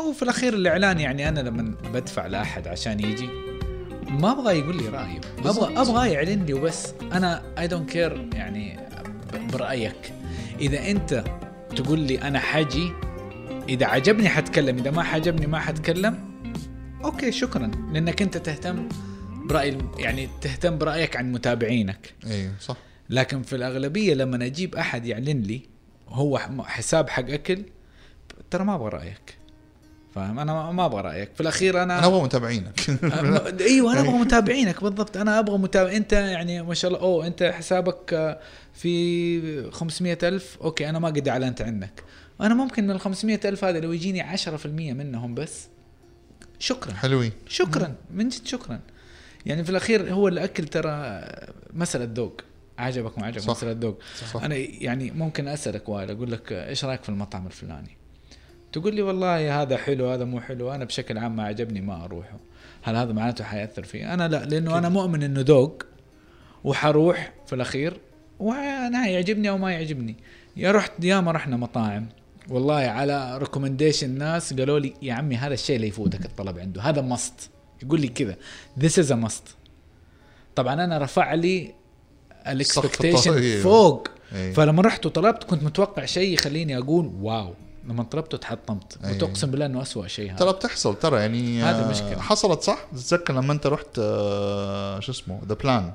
هو في الأخير الإعلان يعني أنا لما بدفع لأحد عشان يجي ما أبغى يقول لي رأيه. أبغى أبغى يعلن لي وبس أنا I don't care يعني برأيك. إذا أنت تقول لي أنا حاجي إذا عجبني حتكلم إذا ما عجبني ما حتكلم okay شكرا. لأنك أنت تهتم برأي يعني تهتم برأيك عن متابعينك. أيوه صح. لكن في الأغلبية لما أجيب أحد يعلن لي هو حساب حق أكل ترى ما أبغى رأيك. فاهم؟ أنا ما أبغى رأيك. في الأخير أنا أنا أبغى متابعينك. أيوه أنا أبغى متابعينك. بالضبط. أنا أبغى متابع أنت يعني ما شاء الله أوه أنت حسابك آه، في 500 ألف. أوكي أنا ما قد أعلنت عنك. أنا ممكن من ال 500 ألف هذا لو يجيني 10% منهم بس. شكرا. حلوين. شكرا. من جد شكرا. يعني في الأخير هو الأكل ترى مسألة ذوق. عجبك ما عجبك. مسألة ذوق. أنا يعني ممكن أسألك وائل أقول لك إيش رأيك في المطعم الفلاني؟ تقول لي والله هذا حلو هذا مو حلو أنا بشكل عام ما عجبني ما اروحه هل هذا معناته حيأثر فيه أنا لا لأنه أنا مؤمن إنه ذوق وحروح في الأخير وأنا يعجبني أو ما يعجبني. يا رحت يا ما رحنا مطاعم والله على ريكومنديشن ناس قالوا لي يا عمي هذا الشيء اللي يفوتك الطلب عنده هذا مست يقول لي كذا this is must طبعا أنا رفع لي ال expectation. فوق. أيوة. فلما رحت وطلبت كنت متوقع شيء يخليني أقول wow. لما طلبته تحطمت أيوة. وتقسم بالله إنه اسوء شيء هذا. ترى بتحصل ترى يعني هذا آه، مشكلة. حصلت صح؟ تتذكر لما انت رحت آه، شو اسمه The Plan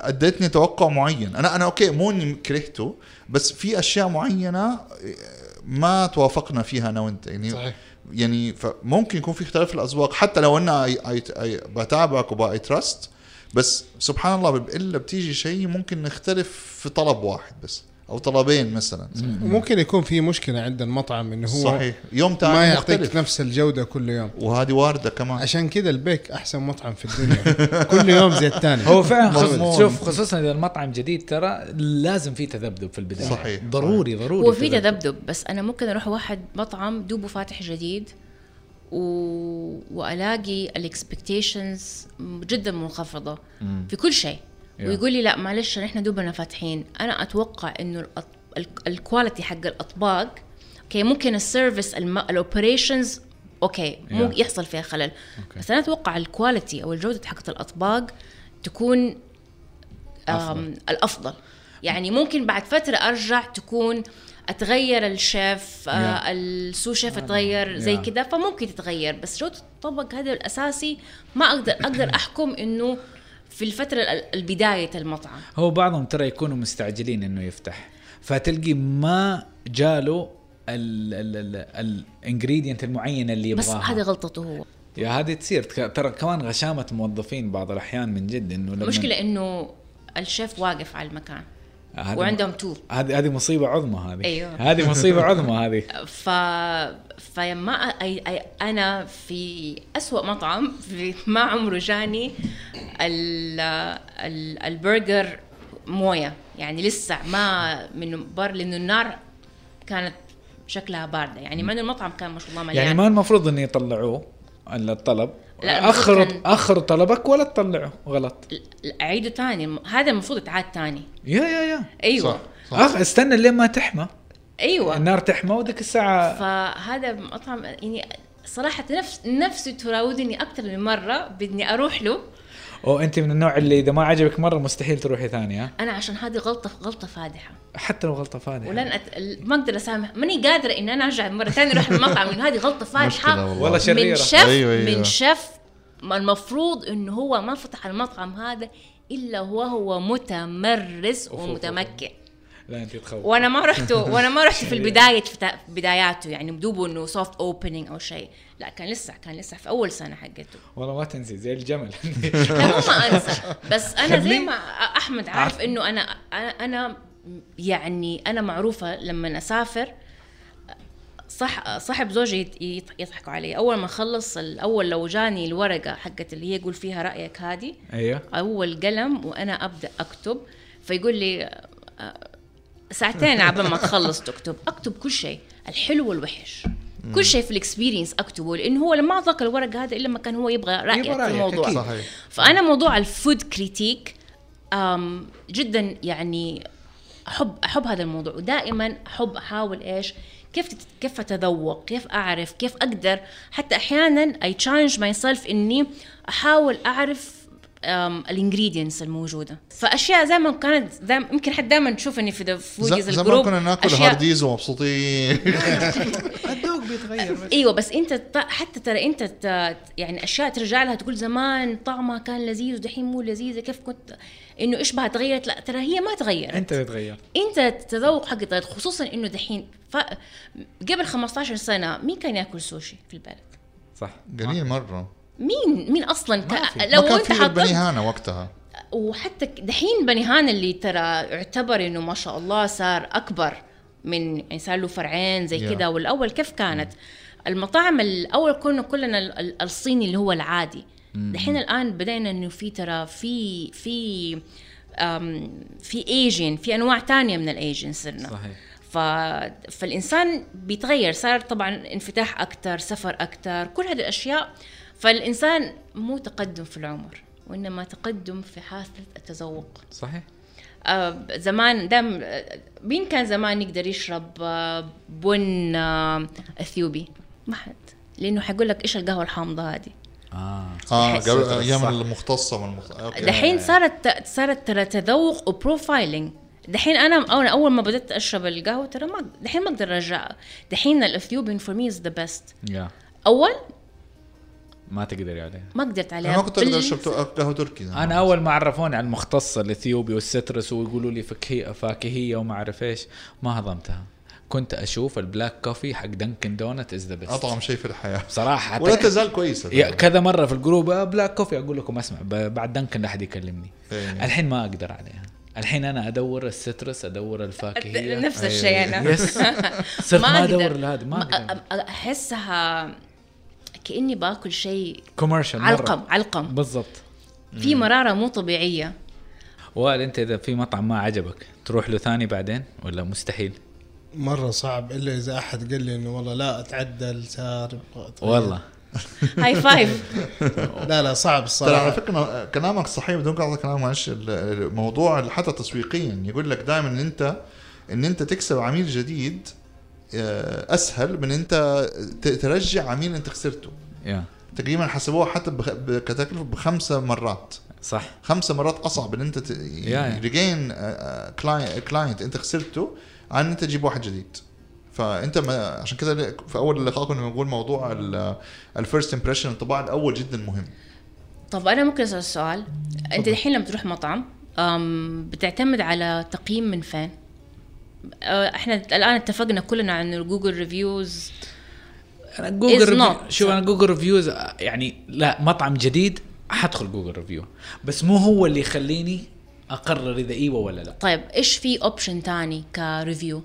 أديتني توقع معين. أنا أنا okay مو إني كرهته بس في أشياء معينة آه، ما توافقنا فيها أنا وأنت. يعني صحيح. يعني فممكن يكون في اختلاف في الاذواق حتى لو أنا بتابعك وباي تراست بس سبحان الله إلا بتيجي شيء ممكن نختلف في طلب واحد بس. أو طلبين مثلا. وممكن يكون في مشكلة عند المطعم إنه هو صحيح. يوم ما تاني يعطيك مختلف. نفس الجودة كل يوم. وهذه واردة كمان. عشان كذا البيك أحسن مطعم في الدنيا. كل يوم زي الثاني هو فعلا. شوف خصوصا إذا المطعم جديد ترى لازم في تذبذب في البداية. صحيح. ضروري ضروري هو في تذبذب. بس أنا ممكن أروح واحد مطعم دوبه فاتح جديد و... وألاقي ال expectations جدا منخفضة في كل شيء. ويقول لي لا معلش إحنا دوبنا فاتحين أنا أتوقع إنه ال quality حق الأطباق okay ممكن ال service. ال operations okay مو Yeah. يحصل فيها خلل بس أنا أتوقع ال quality أو الجودة حقت الأطباق تكون أم الأفضل يعني ممكن بعد فترة أرجع تكون أتغير الشيف آه Yeah. السو شيف أتغير زي Yeah. كذا فممكن تتغير بس جودة الطبق هذا الأساسي ما أقدر أقدر أحكم إنه في الفترة ال- البداية المطعم. هو بعضهم ترى يكونوا مستعجلين إنه يفتح. فتلقي ما جاله الانجريدينت المعينة اللي بس يبغاها. هذه غلطته هو. يا هذه تصير. ترى كمان غشامة موظفين بعض الأحيان من جد إنه المشكلة إنه الشيف واقف على المكان. وعندهم تور هذه هذه مصيبة عظمى هذه. أيوه. هذه مصيبة عظمى هذه. ف فما أي... أي... أنا في أسوأ مطعم في ما عمره جاني ال... ال... البرجر موية. يعني لسه ما من بر لأنه النار كانت شكلها باردة. يعني إنه المطعم كان ما شاء الله مليان. يعني ما المفروض ان يطلعوه الطلب. لا، اخروا كان- اخروا طلبك ولا تطلعه؟ غلط. اعيده تاني. هذا المفروض يتعاد تاني. يا يا يا. أيوه. صح صح. أخ استنى لين ما تحمى. أيوه. النار تحمى وذيك الساعة فهذا مطعم يعني صراحة نفس نفسه تراودني أكثر من مرة بدي أروح له. أو أنت من النوع اللي إذا ما عجبك مرة مستحيل تروحي ثاني ها أنا عشان هذه غلطة غلطة فادحة. حتى لو غلطة فادحة. ولن أت... ما أقدر أسامح. ماني قادرة إن أنا أرجع مرة ثانية أروح المطعم لأن هذه غلطة مشكلة فادحة. والله. شريرة. من شيف أيوة، أيوة. من شيف ما المفروض إنه هو ما فتح المطعم هذا إلا وهو متمرس ومتمكن. لا أنت تخوف. وأنا ما رحت وأنا ما رحت في البداية في بداياته يعني بدوبه إنه soft opening أو شيء. لا كان لسه كان لسه في أول سنة حقته. والله ما تنسي زي الجمل. لا مو ما أنسى. بس أنا زي ما أحمد عارف إنه أنا أنا يعني أنا معروفة لما أسافر صح صاحب زوجي يضحكوا علي. أول ما اخلص الأول لو جاني الورقة حقت اللي هي يقول فيها رأيك هذه أيوه. أول قلم وأنا أبدأ أكتب فيقول لي ساعتين عبال ما تخلص تكتب أكتب كل شيء الحلو والوحش. كل شيء في ال experience أكتبه لأنه هو لما اعطاك الورق هذا إلا ما كان هو يبغى رايك يبغى في الموضوع. صحيح. فأنا موضوع ال food critic جدا يعني أحب أحب هذا الموضوع ودائما أحب أحاول إيش؟ كيف كيف أتذوق؟ كيف أعرف؟ كيف أقدر؟ حتى أحيانا I challenge myself إني أحاول أعرف ال ingredients الموجودة. فأشياء زي ما كانت دايما يمكن حتى دائما تشوفني في the foodies زمان ال group كنا ناكل أشياء- هارديز ومبسوطين. الذوق بيتغير أيوه بس أنت حتى ترى أنت ت- يعني أشياء ترجع لها تقول زمان طعمها كان لذيذ ودحين مو لذيذة كيف كنت إنه إيش بها تغيرت؟ لا ترى هي ما تغيرت. أنت بتغير أنت التذوق حق تغير خصوصا إنه دحين ف... قبل 15 سنة مين كان ياكل سوشي في البلد؟ صح. قليل مرة. مين؟ مين أصلا؟ ك... ما لو كان أنت حطيت البني هانا وقتها. وحتى دحين بني هان اللي ترى يعتبر إنه ما شاء الله صار أكبر من يعني صار له فرعين زي Yeah. كذا والأول كيف كانت؟ المطاعم الأول كنا كلنا ال- ال- الصيني اللي هو العادي. دحين الآن بدأنا إنه في ترى في في في ايجن في أنواع تانية من الايجن صرنا. صحيح. ف... فالإنسان بيتغير. صار طبعا انفتاح أكثر سفر أكثر كل هذه الأشياء فالإنسان مو تقدم في العمر وإنما تقدم في حاسه التذوق. صحيح. آه زمان دام مين كان زمان يقدر يشرب آه بن آه إثيوبي؟ ما حد. لأنه حيقول لك إيش القهوة الحامضة هذه؟ آه. آه قبل. أيام المختصة من المخ... okay. دحين صارت صارت ترى تذوق و profiling دحين أنا أنا أول ما بدأت أشرب القهوة ترى ما دحين ما أقدر أرجع. دحين ال Ethiopian for me is the best يا أول ما تقدري عليها. ما قدرت عليها. أنا ما كنت أقدر أشرب قهوة تركي. أنا أول ما عرفوني على المختص الإثيوبي وال citrus ويقولوا لي فكهيه فاكهية وما أعرف إيش ما هضمتها. كنت أشوف ال black coffee حق Dunkin' Donuts is the best أطعم شيء في الحياة. بصراحه ولا تزال كويسة يا كذا مرة في ال group آه black coffee أقول لكم أسمع ب- بعد Dunkin' لا أحد يكلمني. إيه. الحين ما أقدر عليها. الحين أنا أدور ال citrus أدور الفاكهية. نفس الشيء أنا. yes صرت ما أقدر. ادور لهذا ما ما أقدر. أحسها كأني باكل شيء commercial علقم علقم. بالضبط. في مرارة مو طبيعية. وائل أنت إذا في مطعم ما عجبك تروح له ثاني بعدين ولا مستحيل؟ مرة صعب إلا إذا أحد قال لي إنه والله لا أتعدل صار. والله. هاي فايف لا لا صعب ترى على الصراحة. فكرة كلامك صحيح بدون قطع كلام معلش. ال- الموضوع حتى تسويقيا يقول لك دائما إن انت إن أنت تكسب عميل جديد أسهل من أنت ترجع عميل أنت خسرته. يا تقريبا حسبوها حتى كتكلفة بخمسة مرات. صح. خمسة مرات أصعب إن أنت. regain client أنت خسرته عن أنت تجيب واحد جديد. فأنت ما عشان كذا في أول اللقاء كنا بنقول موضوع ال first impression الانطباع الأول جدا مهم. طب أنا ممكن أسأل سؤال؟ أنت الحين لما تروح مطعم بتعتمد على تقييم من فين؟ أه، إحنا الآن اتفقنا كلنا عن ال Google reviews Google review. شوف أنا Google reviews يعني لا مطعم جديد حدخل Google review بس مو هو اللي يخليني أقرر إذا إيوه ولا لا طيب إيش في option تاني ك review؟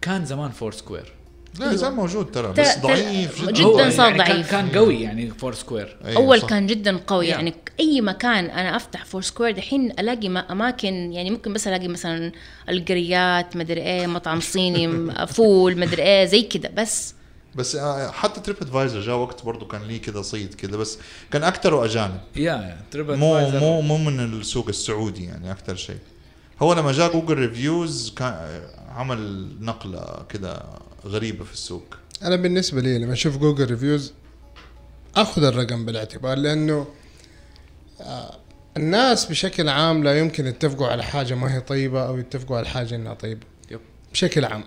كان زمان فور سكوير لا زال موجود ترى بس ضعيف جدا جداً صار يعني كان- ضعيف. كان قوي يعني Foursquare أيوة أول صح. كان جدا قوي Yeah. يعني أي مكان أنا أفتح Foursquare دحين ألاقي أماكن يعني ممكن بس ألاقي مثلا القريات مدري إيه مطعم صيني فول مدري إيه زي كده بس بس آه، حتى TripAdvisor جاء وقت برضه كان ليه كذا صيد كذا بس كان اكثره اجانب يا يا travel مو. مو مو من السوق السعودي يعني أكثر شيء هو لما جاء Google reviews كان عمل نقلة كذا غريبة في السوق. أنا بالنسبة لي لما أشوف Google reviews آخذ الرقم بالاعتبار لأنه آه، الناس بشكل عام لا يمكن يتفقوا على حاجة ما هي طيبة أو يتفقوا على حاجة إنها طيبة. yep. بشكل عام.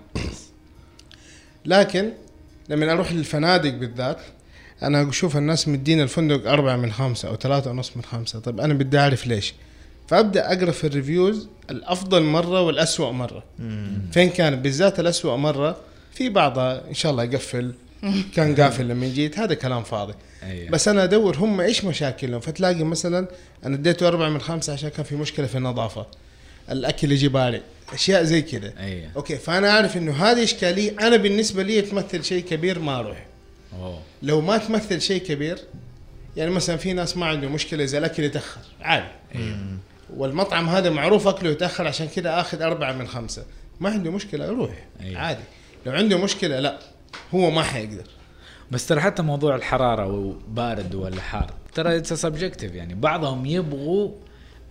لكن لما أروح للفنادق بالذات أنا أشوف الناس مدين الفندق أربعة من خمسة أو ثلاثة ونص من خمسة. طيب أنا بدي أعرف ليش؟ فأبدأ أقرأ في الريفيوز الأفضل مرة والأسوأ مرة. فين كان؟ بالذات الأسوأ مرة في بعضها إن شاء الله يقفل. كان قافل لما جيت هذا كلام فاضي. أيوة. بس أنا أدور هم إيش مشاكلهم؟ فتلاقي مثلا أنا اديته أربعة من خمسة عشان كان في مشكلة في النظافة. الأكل يجي بارد أشياء زي كذا. أيوه. okay فأنا عارف إنه هذه إشكالية أنا بالنسبة لي تمثل شيء كبير ما أروح. أوه. لو ما تمثل شيء كبير يعني مثلا في ناس ما عنده مشكلة اذا الأكل يتأخر. عادي. أيوه. والمطعم هذا معروف أكله يتأخر عشان كذا آخذ أربعة من خمسة. ما عنده مشكلة يروح أيوة. عادي. لو عنده مشكلة لا هو ما حيقدر. بس ترى حتى موضوع الحرارة وبارد ولا حار ترى it's subjective يعني. بعضهم يبغوا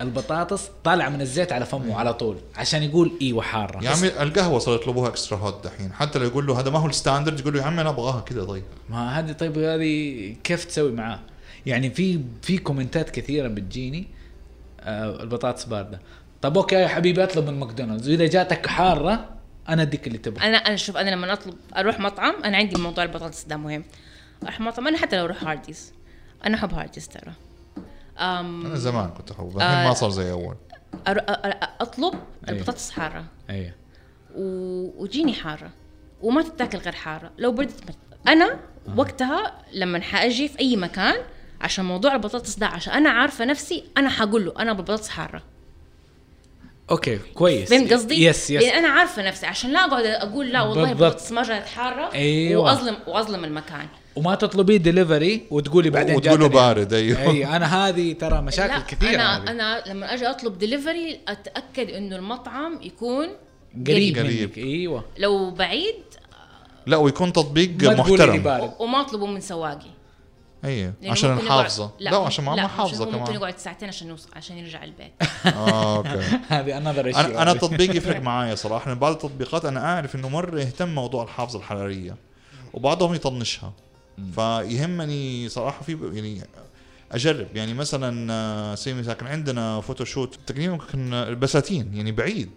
البطاطس طالعة من الزيت على فمه على طول عشان يقول إيوه حارة. يا عمي القهوة صاروا يطلبوها extra hot دحين. حتى لو يقول له هذا ما هو ال standard يقول له يا عمي أنا أبغاها كذا طيب. ما هذه طيب هذه كيف تسوي معاه؟ يعني في في كومنتات كثيرة بتجيني آه البطاطس باردة. طب okay يا حبيبي اطلب من ماكدونالدز. واذا جاتك حارة أنا أديك اللي تبغى. أنا أنا شوف أنا لما اطلب أروح مطعم أنا عندي موضوع البطاطس ده مهم. أروح مطعم أنا حتى لو أروح هارديز. أنا أحب هارديز ترى. أم أنا زمان كنت احب الحين ما صار زي أول. أر- أ- أ- أطلب أيوه. البطاطس حارة. أيوه و- وتجيني حارة. وما تتاكل غير حارة. لو بردت بت... أنا وقتها لما حأجي في أي مكان عشان موضوع البطاطس ده عشان أنا عارفة نفسي أنا حقول له أنا ببطاطس حارة. okay كويس فهمت قصدي؟ yes yes يعني أنا عارفة نفسي عشان لا أقعد أقول لا والله بالضبط. جات حارة أيوة. واظلم وأظلم المكان وما تطلبيه دليفري وتقولي بعدين وتقول له جاتني. بارد أيوه أي أنا هذه ترى مشاكل كثيرة أنا هذه. أنا لما أجي أطلب دليفري أتأكد إنه المطعم يكون قريب قريب. منك أيوه لو بعيد لا ويكون تطبيق محترم بارد وما أطلبه من سواقي أيوه. لأنه عشان ممكن الحافظة. لا, عشان ما حافظه عشان هو ممكن كمان. يقعد ساعتين عشان يوصل عشان يرجع البيت. آه okay. هذه انذر أنا أنا تطبيقي يفرق معايا صراحة. لأن بعض التطبيقات أنا أعرف إنه مرة يهتم موضوع الحافظة الحرارية وبعضهم يطنشها. فيهمني صراحة في يعني أجرب. يعني مثلا آه، سي مثلا كان عندنا photoshoot تقريبا كان البساتين يعني بعيد.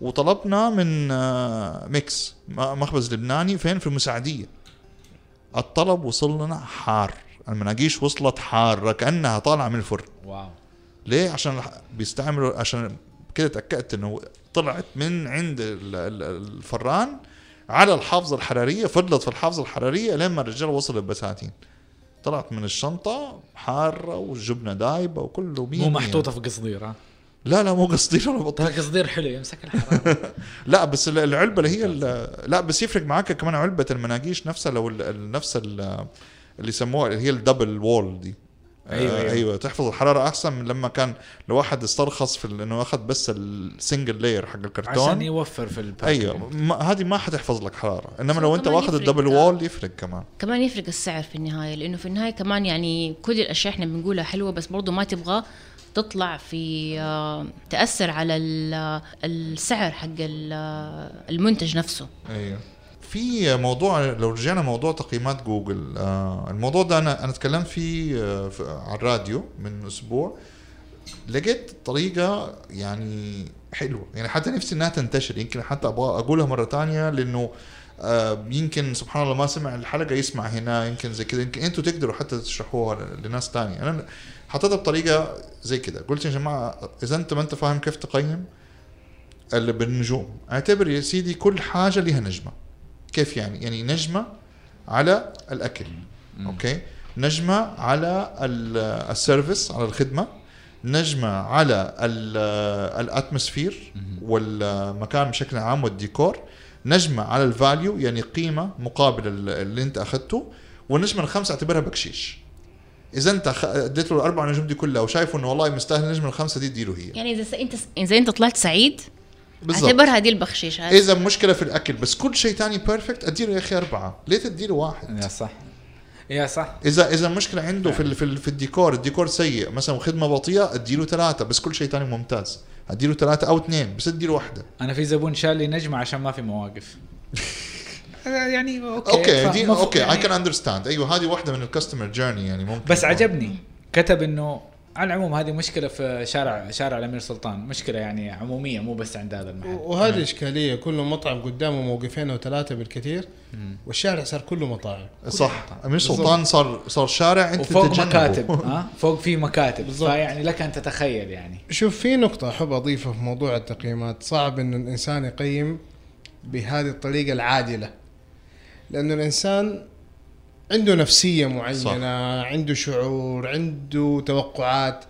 وطلبنا من آه، ميكس مخبز لبناني فين؟ في المساعدية. الطلب وصل لنا حار. المناقيش وصلت حارة كأنها طالعة من الفرن. واو. ليه؟ عشان بيستعملوا عشان كده تأكدت إنه طلعت من عند ال- ال- الفران على الحافظة الحرارية فضلت في الحافظة الحرارية لما الرجال وصل البساتين. طلعت من الشنطة حارة والجبنه دايبة وكله مية مو. محطوطة في قصدير ها؟ لا لا مو قصدي ولا ترى قصدير حلو يمسك الحراره لا بس ال- العلبة اللي هي لا بس يفرق معاك كمان علبة المناقيش نفسها لو نفس ال- اللي يسموها اللي هي الدبل وول دي. أيوة، آه، أيوة. أيوه. تحفظ الحرارة أحسن من لما كان لو واحد استرخص في إنه اخذ بس ال single layer حق عشان الكرتون يوفر في ال package أيوه ما هذه ما حتحفظ لك حرارة إنما لو أنت واخذ ال double. wall يفرق كمان. كمان يفرق السعر في النهاية لأنه في النهاية كمان يعني كل الأشياء إحنا بنقولها حلوة بس برضو ما تبغى تطلع في آه، تأثر على ال- السعر حق ال- المنتج نفسه. أيوه. في موضوع لو رجعنا موضوع تقييمات جوجل آه الموضوع ده أنا أنا تكلمت فيه آه في- على الراديو من أسبوع. لقيت طريقة يعني حلوة يعني حتى نفسي إنها تنتشر يمكن حتى أبغى أقولها مرة تانية لأنه آه يمكن سبحان الله ما سمع الحلقة يسمع هنا يمكن زي كذا يمكن أنتوا تقدروا حتى تشرحوها لناس تانية. أنا حطيتها بطريقة زي كذا قلت يا جماعة إذا أنت ما أنت فاهم كيف تقيم اللي بالنجوم أعتبر يا سيدي كل حاجة لها نجمة. كيف يعني؟ يعني نجمة على الأكل okay؟ نجمة على ال- ال service على الخدمة. نجمة على ال- ال atmosphere والمكان بشكل عام والديكور. نجمة على ال value يعني قيمة مقابل ال- اللي أنت أخذته. والنجمة الخامسة أعتبرها بكشيش. إذا أنت أديت له الأربع نجوم دي كلها وشايفه إنه والله مستاهل النجمة الخامسة دي اديله هي. يعني إذا أنت إذا أنت طلعت سعيد بالضبط. اعتبرها دي البخشيش. هذا. إذا مشكلة في الأكل بس كل شيء تاني perfect أديله يا أخي أربعة. ليه تديله واحد؟ يا صح. يا صح. إذا إذا المشكلة عنده في ال- في, ال- في الديكور الديكور سيء مثلا خدمة بطيئة أديله ثلاثة بس كل شيء تاني ممتاز. أديله ثلاثة أو اثنين بس أديله واحدة. أنا في زبون شال لي نجمة عشان ما في مواقف. يعني okay okay دي okay اي كان understand أيوه هذه واحدة من ال customer journey يعني ممكن بس عجبني. كتب إنه على العموم هذه مشكلة في شارع شارع الأمير سلطان. مشكلة يعني عمومية مو بس عند هذا المحل. وهذه إشكالية كل مطعم قدامه موقفين أو ثلاثة بالكثير والشارع صار كله مطاعم. صح. أمير سلطان صار صار شارع أنت وفوق تتجنبه. مكاتب ها؟ فوق في مكاتب. بالضبط. فيعني لك أن تتخيل يعني. شوف في نقطة أحب أضيفها في موضوع التقييمات. صعب إنه الإنسان يقيم بهذه الطريقة العادلة لأنه الإنسان عنده نفسية معينة صح. عنده شعور عنده توقعات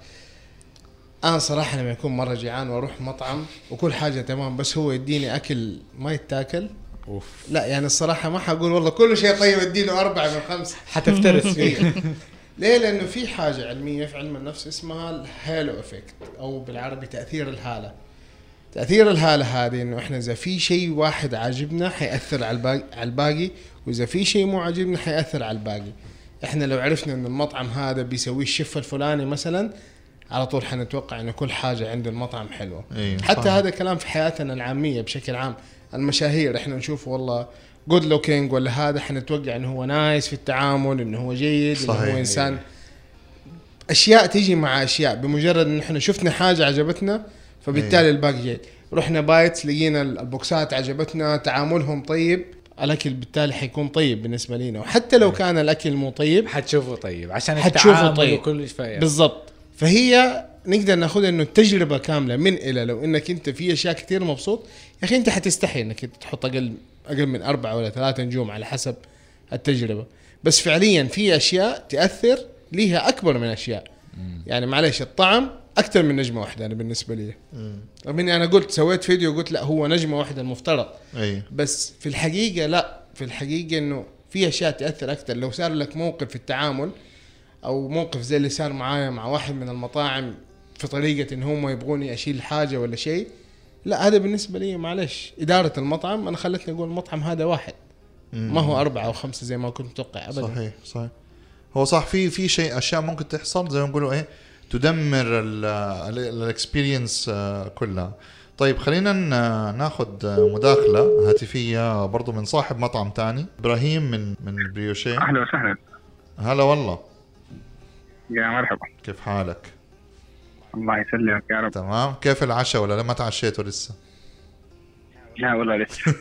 أنا صراحة لما يكون مرة جيعان وأروح مطعم وكل حاجة تمام بس هو يديني أكل ما يتاكل أوف لا يعني الصراحة ما حقول والله كل شيء طيب اديله أربعة من خمسة حتفترس فيه ليه؟ لأنه في حاجة علمية في علم النفس اسمها الهالو افكت أو بالعربي تأثير الهالة. تأثير الهالة هذه إنه إحنا إذا في شيء واحد عاجبنا حيأثر على الباقي على الباقي وإذا في شيء مو عاجبنا حيأثر على الباقي. إحنا لو عرفنا إنه المطعم هذا بيسوي الشف الفلاني مثلا على طول حنتوقع إنه كل حاجة عند المطعم حلوة إيه، حتى صح. هذا كلام في حياتنا العامية بشكل عام المشاهير إحنا نشوف والله good looking ولا هذا حنتوقع إنه هو نايس في التعامل إنه هو جيد إنه صحيح. هو إنسان أشياء تيجي مع أشياء بمجرد إن إحنا شفنا حاجة عجبتنا فبالتالي الباقي جيد. رحنا بايتس لقينا ال boxات عجبتنا تعاملهم طيب. الأكل بالتالي حيكون طيب بالنسبة لنا. وحتى لو كان الأكل مو طيب حتشوفه طيب عشان حتشوفه طيب. وكل شيء. بالضبط. فهي نقدر ناخذها إنه التجربة كاملة من A إلى Z لو إنك أنت في أشياء كثير مبسوط يا أخي أنت حتستحي إنك أنت تحط أقل أقل من أربعة ولا ثلاثة نجوم على حسب التجربة. بس فعليا في أشياء تأثر ليها أكبر من أشياء. يعني معلش الطعم أكثر من نجمة واحدة أنا بالنسبة لي. رغم إني أنا قلت سويت فيديو قلت لا هو نجمة واحدة المفترض. أي. بس في الحقيقة لا في الحقيقة إنه في أشياء تأثر أكثر. لو صار لك موقف في التعامل أو موقف زي اللي صار معايا مع واحد من المطاعم في طريقة إن هم يبغوني أشيل حاجة ولا شيء لا هذا بالنسبة لي معلش إدارة المطعم أنا خلتني أقول المطعم هذا واحد. ما هو أربعة أو خمسة زي ما كنت متوقع أبدا. صحيح صحيح. هو صح في في شيء أشياء ممكن تحصل زي ما نقولوا إيه تدمر ال experience كلها. طيب خلينا ناخذ مداخلة هاتفية برضو من صاحب مطعم تاني. إبراهيم من من البريوشيه أهلا وسهلا. هلا والله. يا مرحبا. كيف حالك؟ الله يسلمك يا رب. تمام. كيف العشاء ولا ما تعشيتوا لسه؟ لا والله لسه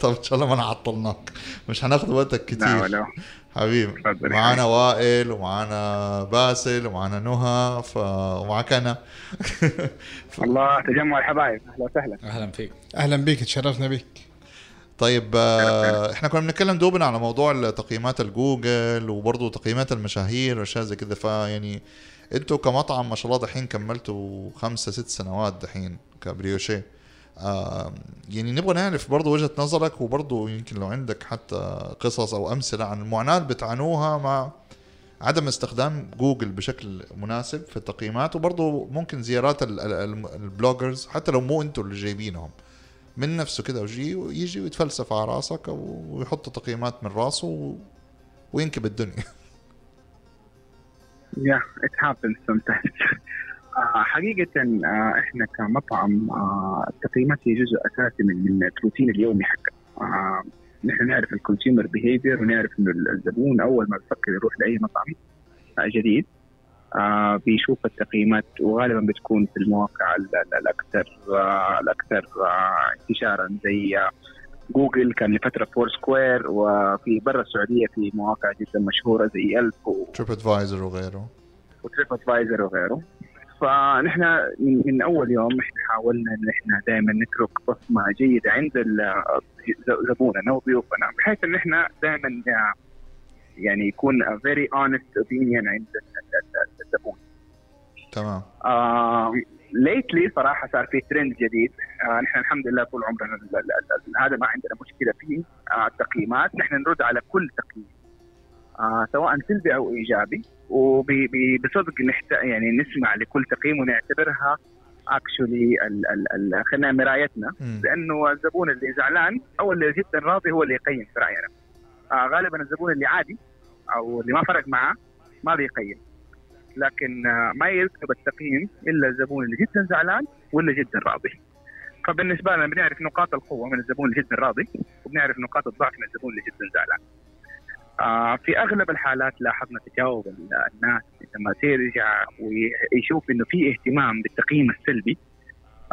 طب إن شاء الله ما نعطلناك مش هناخذ وقتك لا كتير. ولا. حبيبي تفضل. معانا وائل ومعانا باسل ومعانا نهى ف... ومعك أنا. الله تجمع الحبايب. أهلا وسهلا. أهلا فيك. أهلا بك تشرفنا بك طيب آه، إحنا كنا بنتكلم دوبنا على موضوع تقييمات الجوجل وبرضه تقييمات المشاهير وأشياء زي كده. فيعني أنتوا كمطعم ما شاء الله دحين كملتوا خمسة ست سنوات دحين كبريوشيه. يعني نبغى نعرف برضه وجهة نظرك وبرضه يمكن لو عندك حتى قصص أو أمثلة عن المعاناة اللي بتعانوها مع عدم استخدام جوجل بشكل مناسب في التقييمات وبرضه ممكن زيارات ال- ال- ال- ال bloggers حتى لو مو أنتوا اللي جايبينهم من نفسه كده ويجي يجي ويتفلسف على راسك ويحط تقييمات من راسه. وينكب الدنيا يا it happens sometimes حقيقة آه، إحنا كمطعم آه، التقييمات هي جزء أساسي من من الروتين اليومي حقنا. آه، نحن نعرف ال consumer behavior ونعرف إنه الزبون أول ما بيفكر يروح لأي مطعم آه، جديد آه، بيشوف التقييمات وغالبا بتكون في المواقع ال- ال- الاكثر آه، الاكثر آه، انتشارا زي آه، جوجل كان لفترة فور سكوير وفي برا السعودية في مواقع جدا مشهورة زي Yelp و- تريب ادفايزر وغيره. وتريب ادفايزر وغيره. فنحن من, من أول يوم إحنا حاولنا إن إحنا دائما نترك بصمة جيدة عند زبوننا وضيوفنا بحيث إن إحنا دائما يعني يكون very honest opinion عند ال- ال- الزبون. تمام. آه lately صراحة صار في ترند جديد. آه نحن الحمد لله طول عمرنا هذا ما عندنا مشكلة فيه. آه التقييمات نحن نرد على كل تقييم. آه سواء سلبي أو إيجابي. وبصدق نحت... يعني نسمع لكل تقييم ونعتبرها اكشولي خلينا مرايتنا. لأنه الزبون اللي زعلان أو اللي جدا راضي هو اللي يقيم في رأينا. آه غالبا الزبون اللي عادي أو اللي ما فرق معاه ما بيقيم. لكن آه ما يكتب التقييم إلا الزبون اللي جدا زعلان واللي جدا راضي. فبالنسبة لنا بنعرف نقاط القوة من الزبون اللي جدا راضي وبنعرف نقاط الضعف من الزبون اللي جدا زعلان. في أغلب الحالات لاحظنا تجاوب ال- الناس لما يرجع ويشوف إنه في اهتمام بالتقييم السلبي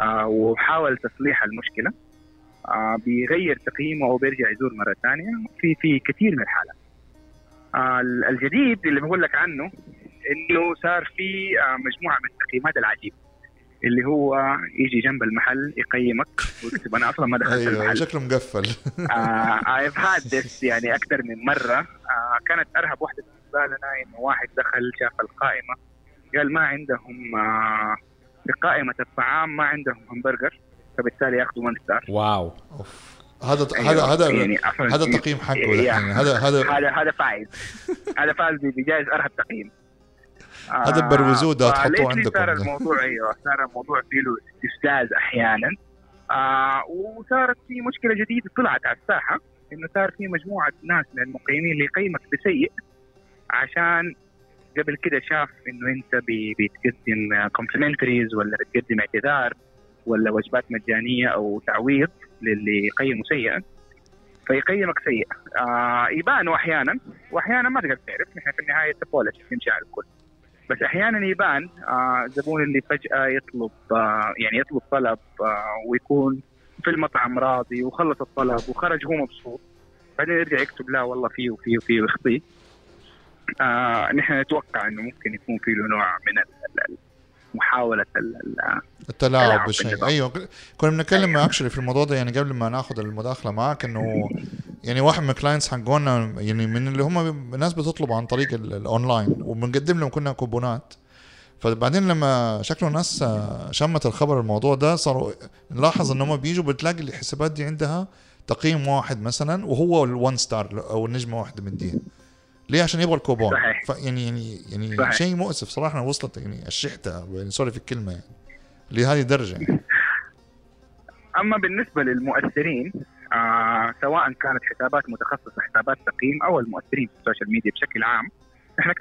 آه وحاول تصليح المشكلة آه بيغير تقييمه أو بيرجع يزور مرة ثانية. في في كثير من الحالات. آه ال- الجديد اللي بقول لك عنه إنه صار في آه مجموعة من التقييمات العجيبة. اللي هو يجي جنب المحل يقيمك ويكتب أنا أصلا ما دخلت أيوه المحل. شكله مقفل. I've had this يعني أكثر من مرة. آه كانت أرهب واحدة بالنسبة لنا إنه واحد دخل شاف القائمة قال ما عندهم آه في قائمة الطعام ما عندهم همبرجر فبالتالي يأخذوا one star wow. أوف. هذا أيوة، هذا هذا يعني هذا التقييم حقه. دحين هذا هذا هذا هذا فايز. هذا فاز بجائزة أرهب تقييم. هذا بروزوه ده تحطوه عندكم. صار. الموضوع أيوه صار الموضوع فيه له استفزاز أحيانا. آه وصارت في مشكلة جديدة طلعت على الساحة إنه صار في مجموعة ناس من المقيمين اللي يقيمك بسيء عشان قبل كده شاف إنه أنت بتقدم complimentaries ولا بتقدم اعتذار ولا وجبات مجانية أو تعويض للي يقيمه سيئا فيقيمك سيء. آه يبانوا أحيانا وأحيانا ما تقدر تعرف نحن في النهاية بولش تمشي على الكل. بس أحيانا يبان آه الزبون اللي فجأة يطلب آه يعني يطلب طلب آه ويكون في المطعم راضي وخلص الطلب وخرج هو مبسوط. بعدين يرجع يكتب لا والله فيه وفيه وفيه ويخطيه آه نحن نتوقع إنه ممكن يكون في له نوع من محاولة ال- ال- التلاعب تلاعب بالشيء. أيوه كنا بنتكلم actually في الموضوع ده يعني قبل ما ناخذ المداخلة معك إنه يعني واحد من ال clients حقونا يعني من اللي هم الناس بتطلب عن طريق ال- الاونلاين وبنقدم لهم كنا كوبونات فبعدين لما شكله الناس آه، شمت الخبر الموضوع ده صاروا نلاحظ إن هم بيجوا بتلاقي الحسابات دي عندها تقييم واحد مثلا وهو ال one star أو النجمه واحدة مديها ليه عشان يبغى الكوبون صحيح. يعني يعني يعني. شيء مؤسف صراحة وصلت يعني الشحتة يعني sorry في الكلمة يعني لهذه الدرجة يعني. أما بالنسبة للمؤثرين آه سواء كانت حسابات متخصصة حسابات تقييم أو المؤثرين في ال social media بشكل عام. إحنا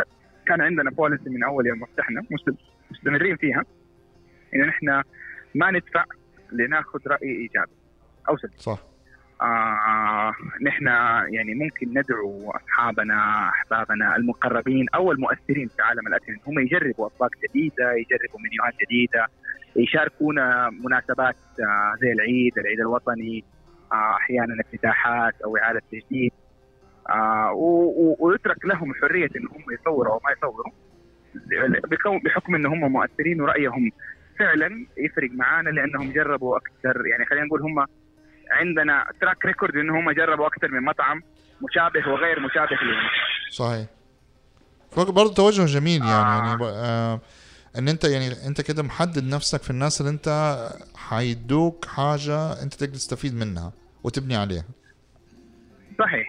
كان عندنا policy من أول يوم فتحنا مست- مستمرين فيها إن إحنا ما ندفع لناخذ رأي إيجابي أو سلبي. صح. آه نحن يعني ممكن ندعو أصحابنا أحبابنا المقربين أو المؤثرين في عالم الاكل إن هم يجربوا اطباق جديدة يجربوا منيوهات جديدة يشاركونا مناسبات آه زي العيد العيد الوطني أحيانا افتتاحات أو إعادة تجديد. آه ويترك لهم حرية إن هم يصوروا أو ما يصوروا. بحكم إن هم مؤثرين ورأيهم فعلا يفرق معانا لأنهم جربوا أكثر. يعني خلينا نقول هم عندنا track record إن هم جربوا أكثر من مطعم مشابه وغير مشابه لهم. صحيح. برضه توجه جميل يعني آه. يعني آه إن أنت يعني أنت كده محدد نفسك في الناس اللي أنت حيدوك حاجة أنت تقدر تستفيد منها. وتبني عليها. صحيح.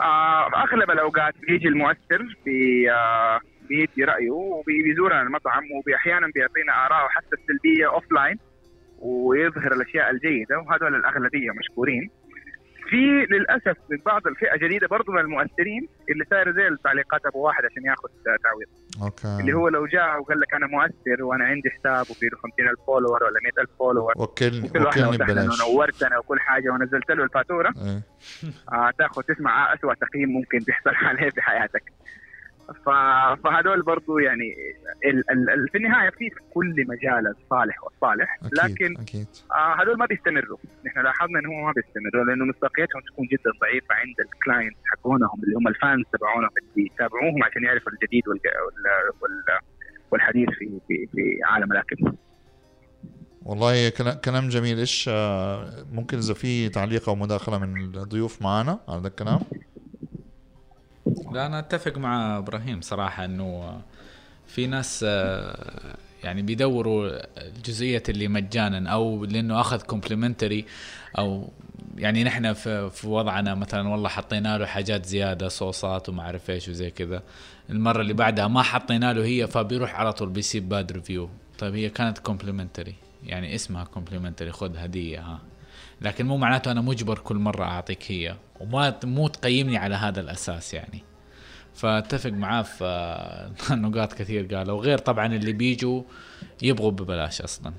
آه أغلب الأوقات بيجي المؤثر بي آه بيدي رأيه وبيزورنا المطعم واحيانا بيعطينا اراءه حتى السلبية offline ويظهر الأشياء الجيدة وهذول الأغلبية مشكورين. في للأسف من بعض الفئة جديدة برضو من المؤثرين اللي صاير زي التعليقات أبو واحد عشان ياخذ تعويض. okay. اللي هو لو جاء وقال لك أنا مؤثر وأنا عندي حساب وفي له 50000 follower ولا 100000 follower وكلني وكل واحد ونورتنا وكل حاجة ونزلت له الفاتورة إيه. آه تاخذ تسمع اسوء تقييم ممكن تحصل عليه في حياتك. ف... فهدول برضو يعني ال... ال... ال... في النهاية في كل مجال الصالح والطالح أكيد لكن أكيد. آه هدول ما بيستمروا. نحن لاحظنا إنهم ما بيستمروا لأنه مصداقيتهم تكون جدا ضعيفة عند ال client حقونهم اللي هم ال fans تبعونهم اللي يتابعوهم عشان يعرفوا الجديد وال... وال... وال... والحديث في في في عالم الاكل والله كلا- كلام جميل. إيش آه، ممكن إذا في تعليق أو مداخلة من الضيوف معنا على هذا الكلام؟ لا أنا أتفق مع إبراهيم صراحة إنه في ناس آه، يعني بيدوروا الجزئية اللي مجانا أو لأنه أخذ complimentary أو يعني نحن في, في وضعنا مثلا والله حطينا له حاجات زيادة صوصات وما أعرف إيش وزي كذا. المرة اللي بعدها ما حطينا له هي فبيروح على طول بيسيب bad review طيب هي كانت complimentary يعني اسمها complimentary خذ هدية ها. لكن مو معناته أنا مجبر كل مرة أعطيك هي. وما مو تقيمني على هذا الأساس يعني. فأتفق معاه في آه، نقاط كثير قالوا. وغير طبعا اللي بيجوا يبغوا ببلاش أصلا.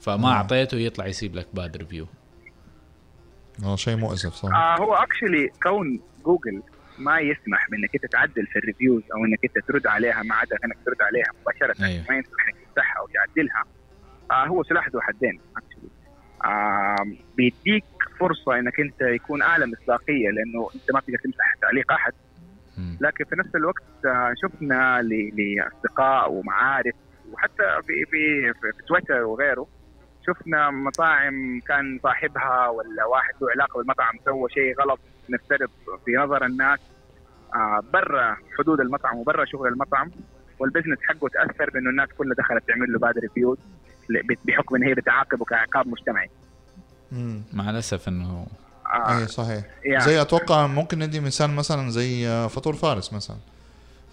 فما أعطيته يطلع يسيب لك bad review والله شيء مؤسف صح. آه هو actually كون جوجل ما يسمح بإنك أنت تعدل في ال reviews أو إنك أنت ترد عليها ما عدا إنك ترد عليها مباشرة أيوه. ما يسمح إنك تفتحها أو تعدلها آه هو سلاح ذو حدين actually. بيديك فرصة إنك أنت يكون أعلى مصداقية لأنه أنت ما تقدر تمسح تعليق أحد. لكن في نفس الوقت آه، شفنا لأصدقاء ومعارف وحتى في في في, في تويتر وغيره شفنا مطاعم كان صاحبها ولا واحد له علاقة بالمطعم سوى شيء غلط نفترض في نظر الناس. آه، برا حدود المطعم وبرا شغل المطعم وال business حقه تأثر بأنه الناس كلها دخلت تعمل له bad reviews بحكم إن هي بتعاقبه كعقاب مجتمعي. مم. مع الأسف إنه آه. اي صحيح. يعني. زي أتوقع ممكن ندي مثال مثلا زي آه، فطور فارس مثلا.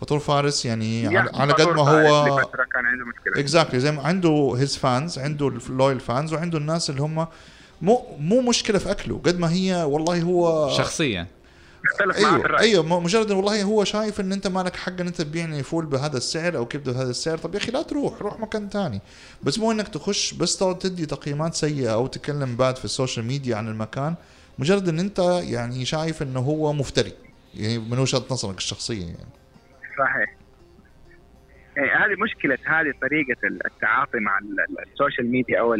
فطور فارس يعني على, يعني على قد ما هو كان عنده مشكلة. exactly زي ما عنده his fans عنده ال loyal fans وعنده الناس اللي هم مو مو مشكلة في أكله قد ما هي والله هو شخصيا تختلف معاه في أيوه الرأي. أيوه مجرد والله هو شايف إن أنت مالك حق إن أنت تبيعني فول بهذا السعر أو كبدة بهذا السعر طب يا أخي لا تروح روح مكان تاني. بس مو إنك تخش بس تقعد تدي تقييمات سيئة أو تتكلم بعد في ال social media عن المكان. مجرد إن أنت يعني شايف إنه هو مفتري يعني من وجهة نظرك الشخصية يعني. صحيح. يعني هذه مشكلة هذه طريقة التعاطي مع ال- ال- ال social media أو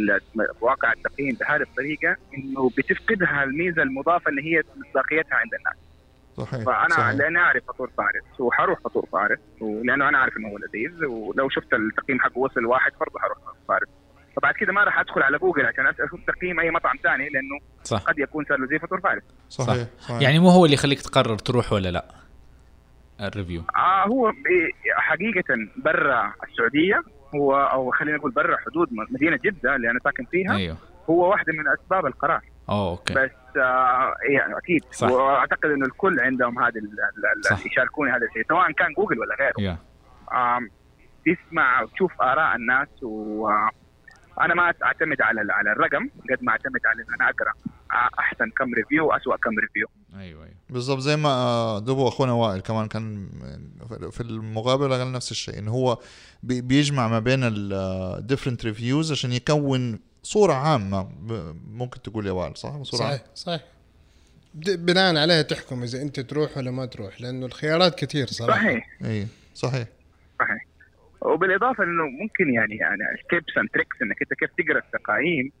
مواقع التقييم بهذه الطريقة إنه بتفقدها الميزة المضافة اللي هي مصداقيتها عند الناس. صحيح. فأنا صحيح. لأني أعرف فطور فارس وحروح فطور فارس ولأنه أنا عارف إنه هو لذيذ ولو شفت التقييم حقه وصل واحد برضه حروح فطور فارس. فبعد كده ما راح أدخل على جوجل عشان أشوف تقييم أي مطعم ثاني لأنه صح. قد يكون صار له زي فطور فارس. صحيح صحيح. يعني مو هو اللي يخليك تقرر تروح ولا لا؟ ال review. آه هو حقيقة برا السعودية هو أو خلينا نقول برا حدود مدينة جدة اللي أنا ساكن فيها أيوه. هو واحدة من أسباب القرار. أوه أوكي. بس يعني أكيد. صح. وأعتقد إنه الكل عندهم هذا. ال- يشاركوني هذا الشيء سواء كان جوجل ولا غيره. آم، تسمع وتشوف آراء الناس وأنا ما أعتمد على على الرقم قد ما أعتمد على إن أنا أقرأ آه، أحسن كم review وأسوأ كم review أيوه أيوه. بالضبط زي ما آه، دوبه أخونا وائل كمان كان في المقابلة قال نفس الشيء إنه هو بي- بيجمع ما بين ال different reviews عشان يكون صورة عامة ممكن تقول يا وائل صح؟ صورة صحيح صحيح. بناء عليها تحكم إذا أنت تروح ولا ما تروح لأنه الخيارات كثير صراحة. صحيح. إي صحيح. صحيح. وبالإضافة إنه ممكن يعني يعني tips and tricks إنك أنت كيف تقرأ التقايم.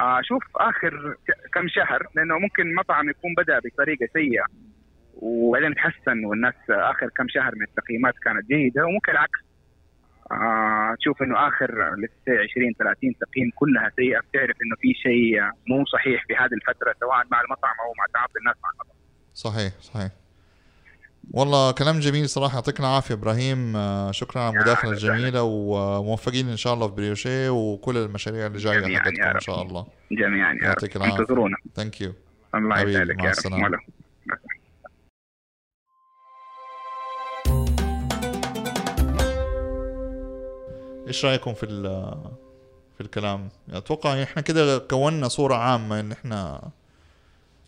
آه شوف آخر كم شهر لأنه ممكن مطعم يكون بدأ بطريقة سيئة وبعدين تحسن والناس آخر كم شهر من التقييمات كانت جيدة وممكن العكس. تشوف إنه آخر لسه 20 30 تقييم كلها سيئة. بتعرف إنه في شيء مو صحيح في هذه الفترة سواء مع المطعم أو مع تعاطي الناس مع المطعم. صحيح صحيح. والله كلام جميل صراحة. يعطيك العافية إبراهيم. آه، شكرا على المداخلة. الجميلة وموفقين إن شاء الله في بريوشيه وكل المشاريع اللي جاية حقتكم إن. شاء الله. جميعا يا يعطيك رب العافية. انتظرونا. thank you الله يسعدك يا. رب. إيش رأيكم في ال- في الكلام أتوقع إحنا كده كونا صورة عامة إن إحنا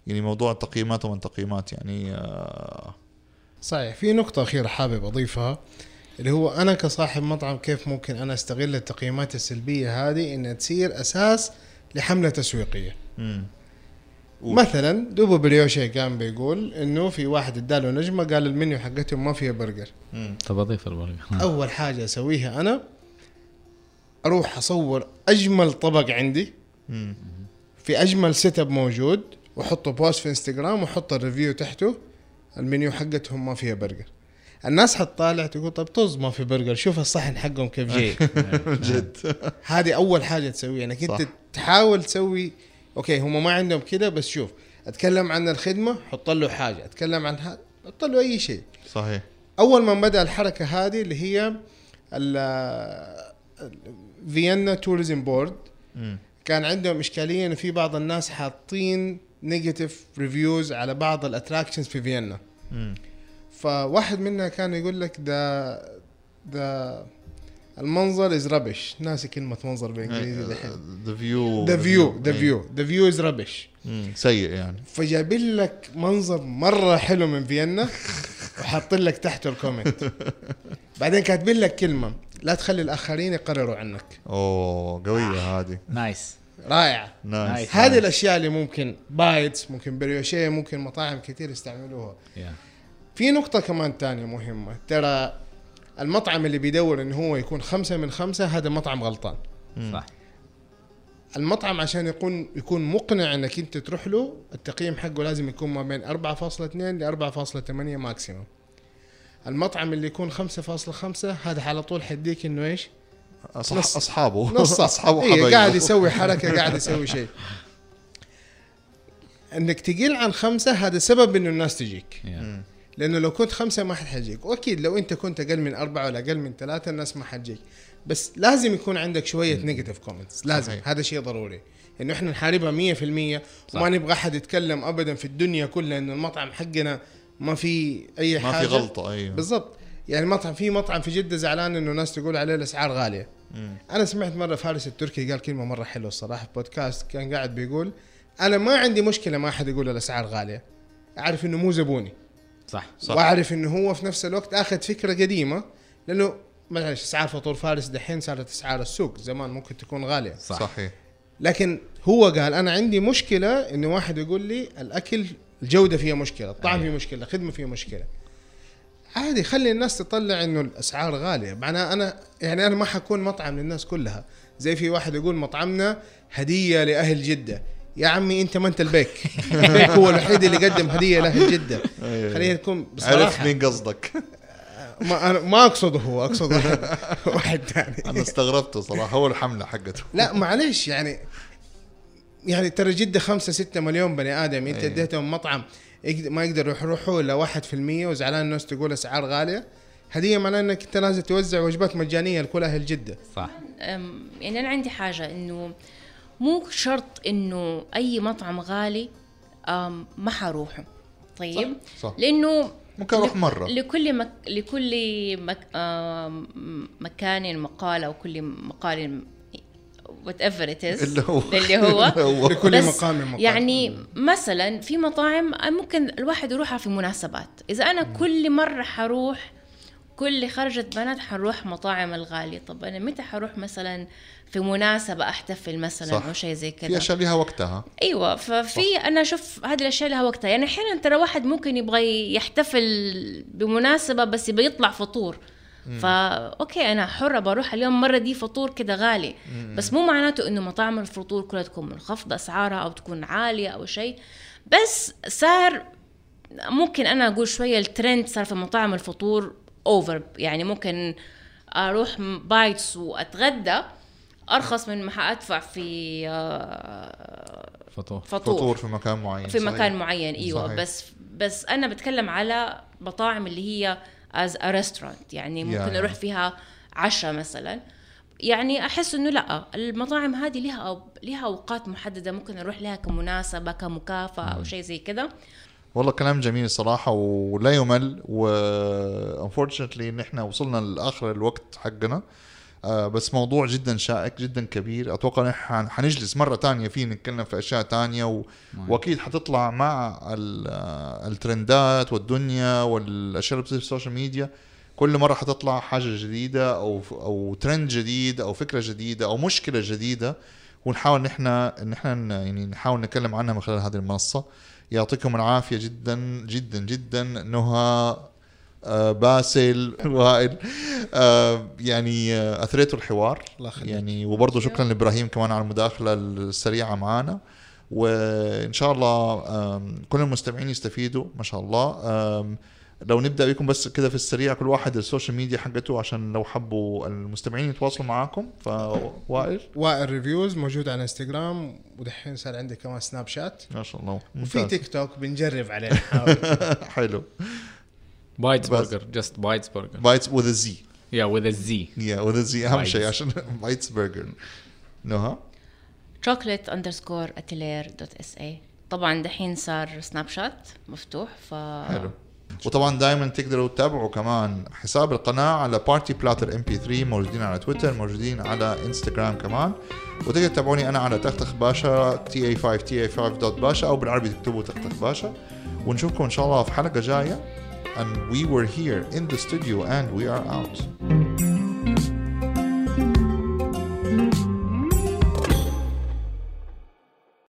يعني موضوع التقييمات ومن تقييمات يعني آه، صحيح في نقطة أخيرة حابب أضيفها اللي هو أنا كصاحب مطعم كيف ممكن أنا أستغل التقييمات السلبية هذه إنها تصير أساس لحملة تسويقية مم. قول. مثلا دوبه بريوشيه كان بيقول إنه في واحد اداله نجمة قال المنيو حقتهم ما فيها برجر. طب أضيف البرجر أول حاجة أسويها أنا أروح أصور أجمل طبق عندي. في أجمل setup موجود. وأحطه post في انستغرام وأحط ال review تحته. المنيو حقتهم ما فيها برجر. الناس حتطالع تقول طب طز ما في برجر. شوف الصحن حقهم كيف جاي. جد. هذه أول حاجة تسويها. إنك أنت. تحاول تسوي. okay هم ما عندهم كده بس شوف أتكلم عن الخدمة حط له حاجة. أتكلم عن هذا حط له أي شيء. صحيح. أول ما بدأ الحركة هذه اللي هي Vienna Tourism Board. كان عندهم إشكالية إنه في بعض الناس حاطين negative reviews على بعض ال attractions في فيينا. فواحد منها كان يقول لك the the المنظر is rubbish ناسي كلمة منظر بالإنجليزي the view the view the view the view is rubbish سيء يعني. فجايبين لك منظر مرة حلو من فيينا وحاطين لك تحته ال comment. بعدين كاتبين لك كلمة. لا تخلي الآخرين يقرروا عنك. أوه قوية هذه. nice. رائعه nice. nice. هذه الأشياء اللي ممكن بايتس ممكن بريوشيه ممكن مطاعم كثير يستعملوها. يا في نقطة كمان تانية مهمة. ترى المطعم اللي بيدور انه هو يكون خمسة من خمسة هذا مطعم غلطان. صح. المطعم عشان يكون يكون مقنع إنك أنت تروح له التقييم حقه لازم يكون ما بين 4.2 ل 4.8 maximum المطعم اللي يكون 5.5 هذا على طول حديك إنه إيش؟ أصح... نص- أصحابه. نص. أصحابه إيه. قاعد يسوي حركة قاعد يسوي شيء. إنك تقل عن خمسة هذا سبب إنه الناس تجيك. يا لأنه لو كنت خمسة ما حد حيجيك. وأكيد لو أنت كنت أقل من أربعة ولا أقل من ثلاثة الناس ما حتجيك. بس لازم يكون عندك شوية negative comments لازم. صحيح. هذا شيء ضروري. إنه إحنا نحاربها 100% وما نبغى أحد يتكلم ابدا في الدنيا كلها إنه المطعم حقنا ما في أي ما حاجة. في غلطة أيوه. بالضبط. يعني مطعم في مطعم في جدة زعلان إنه ناس تقول عليه الأسعار غالية. مم. أنا سمعت مرة فارس التركي قال كلمة مرة حلوة الصراحة في بودكاست. كان قاعد بيقول أنا ما عندي مشكلة ما أحد يقول الأسعار غالية. أعرف إنه مو زبوني. صح صح. وأعرف إنه هو في نفس الوقت آخذ فكرة قديمة. لأنه معلش أسعار فطور فارس دحين صارت أسعار السوق زمان ممكن تكون غالية. صح. صحيح. لكن هو قال أنا عندي مشكلة إنه واحد يقول لي الأكل الجودة فيها مشكلة الطعم فيه مشكلة الخدمة فيها مشكلة. عادي خلي الناس تطلع إنه الأسعار غالية. معناها أنا يعني أنا ما حكون مطعم للناس كلها. زي في واحد يقول مطعمنا هدية لأهل جدة. يا عمي أنت ما أنت البيك. البيك هو الوحيد اللي قدم هدية لأهل جدة. خلينا نكون عرفت بصراحة مين قصدك. ما أنا ما أقصده هو اقصد واحد واحد ثاني. أنا استغربته صراحة هو الحملة حقته. لا معلش يعني يعني ترى جدة خمسة ستة مليون بني آدم أنت أيه. اديتهم مطعم ما يقدروا يروحوا إلا واحد في المية وزعلان الناس تقول أسعار غالية هدية معناها أنك أنت لازم توزع وجبات مجانية لكل أهل جدة صح يعني أنا عندي حاجة إنه مو شرط إنه أي مطعم غالي ما حروحه طيب صح. لأنه ممكن أروح لك- مرة. لكل مك... لكل مك... آم، مكان مقاله وكل مقال whatever it اللي هو. اللي هو. هو. لكل بس مقام مقام يعني مثلا في مطاعم ممكن الواحد يروحها في مناسبات. إذا أنا كل مرة حروح كل خرجة بنات حنروح مطاعم الغالية طب أنا متى حروح مثلا في مناسبة أحتفل مثلا صح. أو شيء زي في كذا؟ اشياء لها وقتها. أيوه. ففي أنا أشوف هذه الأشياء لها وقتها. يعني أحيانا ترى واحد ممكن يبغى يحتفل بمناسبة بس يبغى يطلع فطور. فا okay أنا حرة بروح اليوم مرة دي فطور كده غالي. بس مو معناته إنه مطاعم الفطور كلها تكون منخفضة أسعارها أو تكون عالية أو شيء. بس صار ممكن أنا أقول شوية الترند صار في مطاعم الفطور over يعني ممكن أروح بايتس وأتغدى أرخص من ما حأدفع في آه، فطور. فطور, فطور في مكان معين في صحيح. مكان معين أيوه. صحيح. بس بس أنا بتكلم على مطاعم اللي هي as a restaurant يعني ممكن. أروح فيها عشاء مثلا. يعني أحس إنه لأ المطاعم هذه لها لها أوقات محددة. ممكن أروح لها كمناسبة كمكافأة أو شيء زي كذا. والله كلام جميل صراحة ولا يمل. و unfortunately ان إحنا وصلنا لآخر الوقت حقنا. بس موضوع جدا شائك جدا كبير. أتوقع إن إحنا حنجلس مرة تانية فيه نتكلم في أشياء تانية و... وأكيد حتطلع مع ال... آه، الترندات والدنيا والأشياء اللي بتصير في ال social media. كل مرة حتطلع حاجة جديدة أو أو ترند جديد أو فكرة جديدة أو مشكلة جديدة ونحاول إن إحنا إن إحنا يعني نحاول نتكلم عنها من خلال هذه المنصة. يعطيكم العافية جدا جدا جدا. نهى آه، باسل وائل. آه، يعني آه، اثريتوا الحوار. الله يخليك. يعني وبرضه شكرا. لإبراهيم كمان على المداخلة السريعة معنا وإن شاء الله كل المستمعين يستفيدوا ما شاء الله. لو نبدأ بكم بس كده في السريع كل واحد السوشيال ميديا حقته عشان لو حبوا المستمعين يتواصلوا معاكم. فوائل؟ وائل ريفيوز موجود على إنستغرام ودحين صار عندي كمان سناب شات. ما شاء الله. وفي. تيك توك بنجرب عليه. حلو. بايتس. برجر جست بايتس برجر بايتس وذ زي يا وذ الزي يا وذ زي اهم. شيء عشان bites burger نهى chocolate underscore atelier dot SA طبعا دحين صار سناب شات مفتوح ف حلو. وطبعا دائما تقدروا تتابعوا كمان. حساب القناة على party platter MP3 موجودين على تويتر موجودين على انستغرام كمان. وتقدر تتابعوني أنا على تختخ باشا تي اي 5 تي اي 5 دوت باشا أو بالعربي تكتبوا تختخ باشا. ونشوفكم إن شاء الله في حلقة جاية. And we were here in the studio and we are out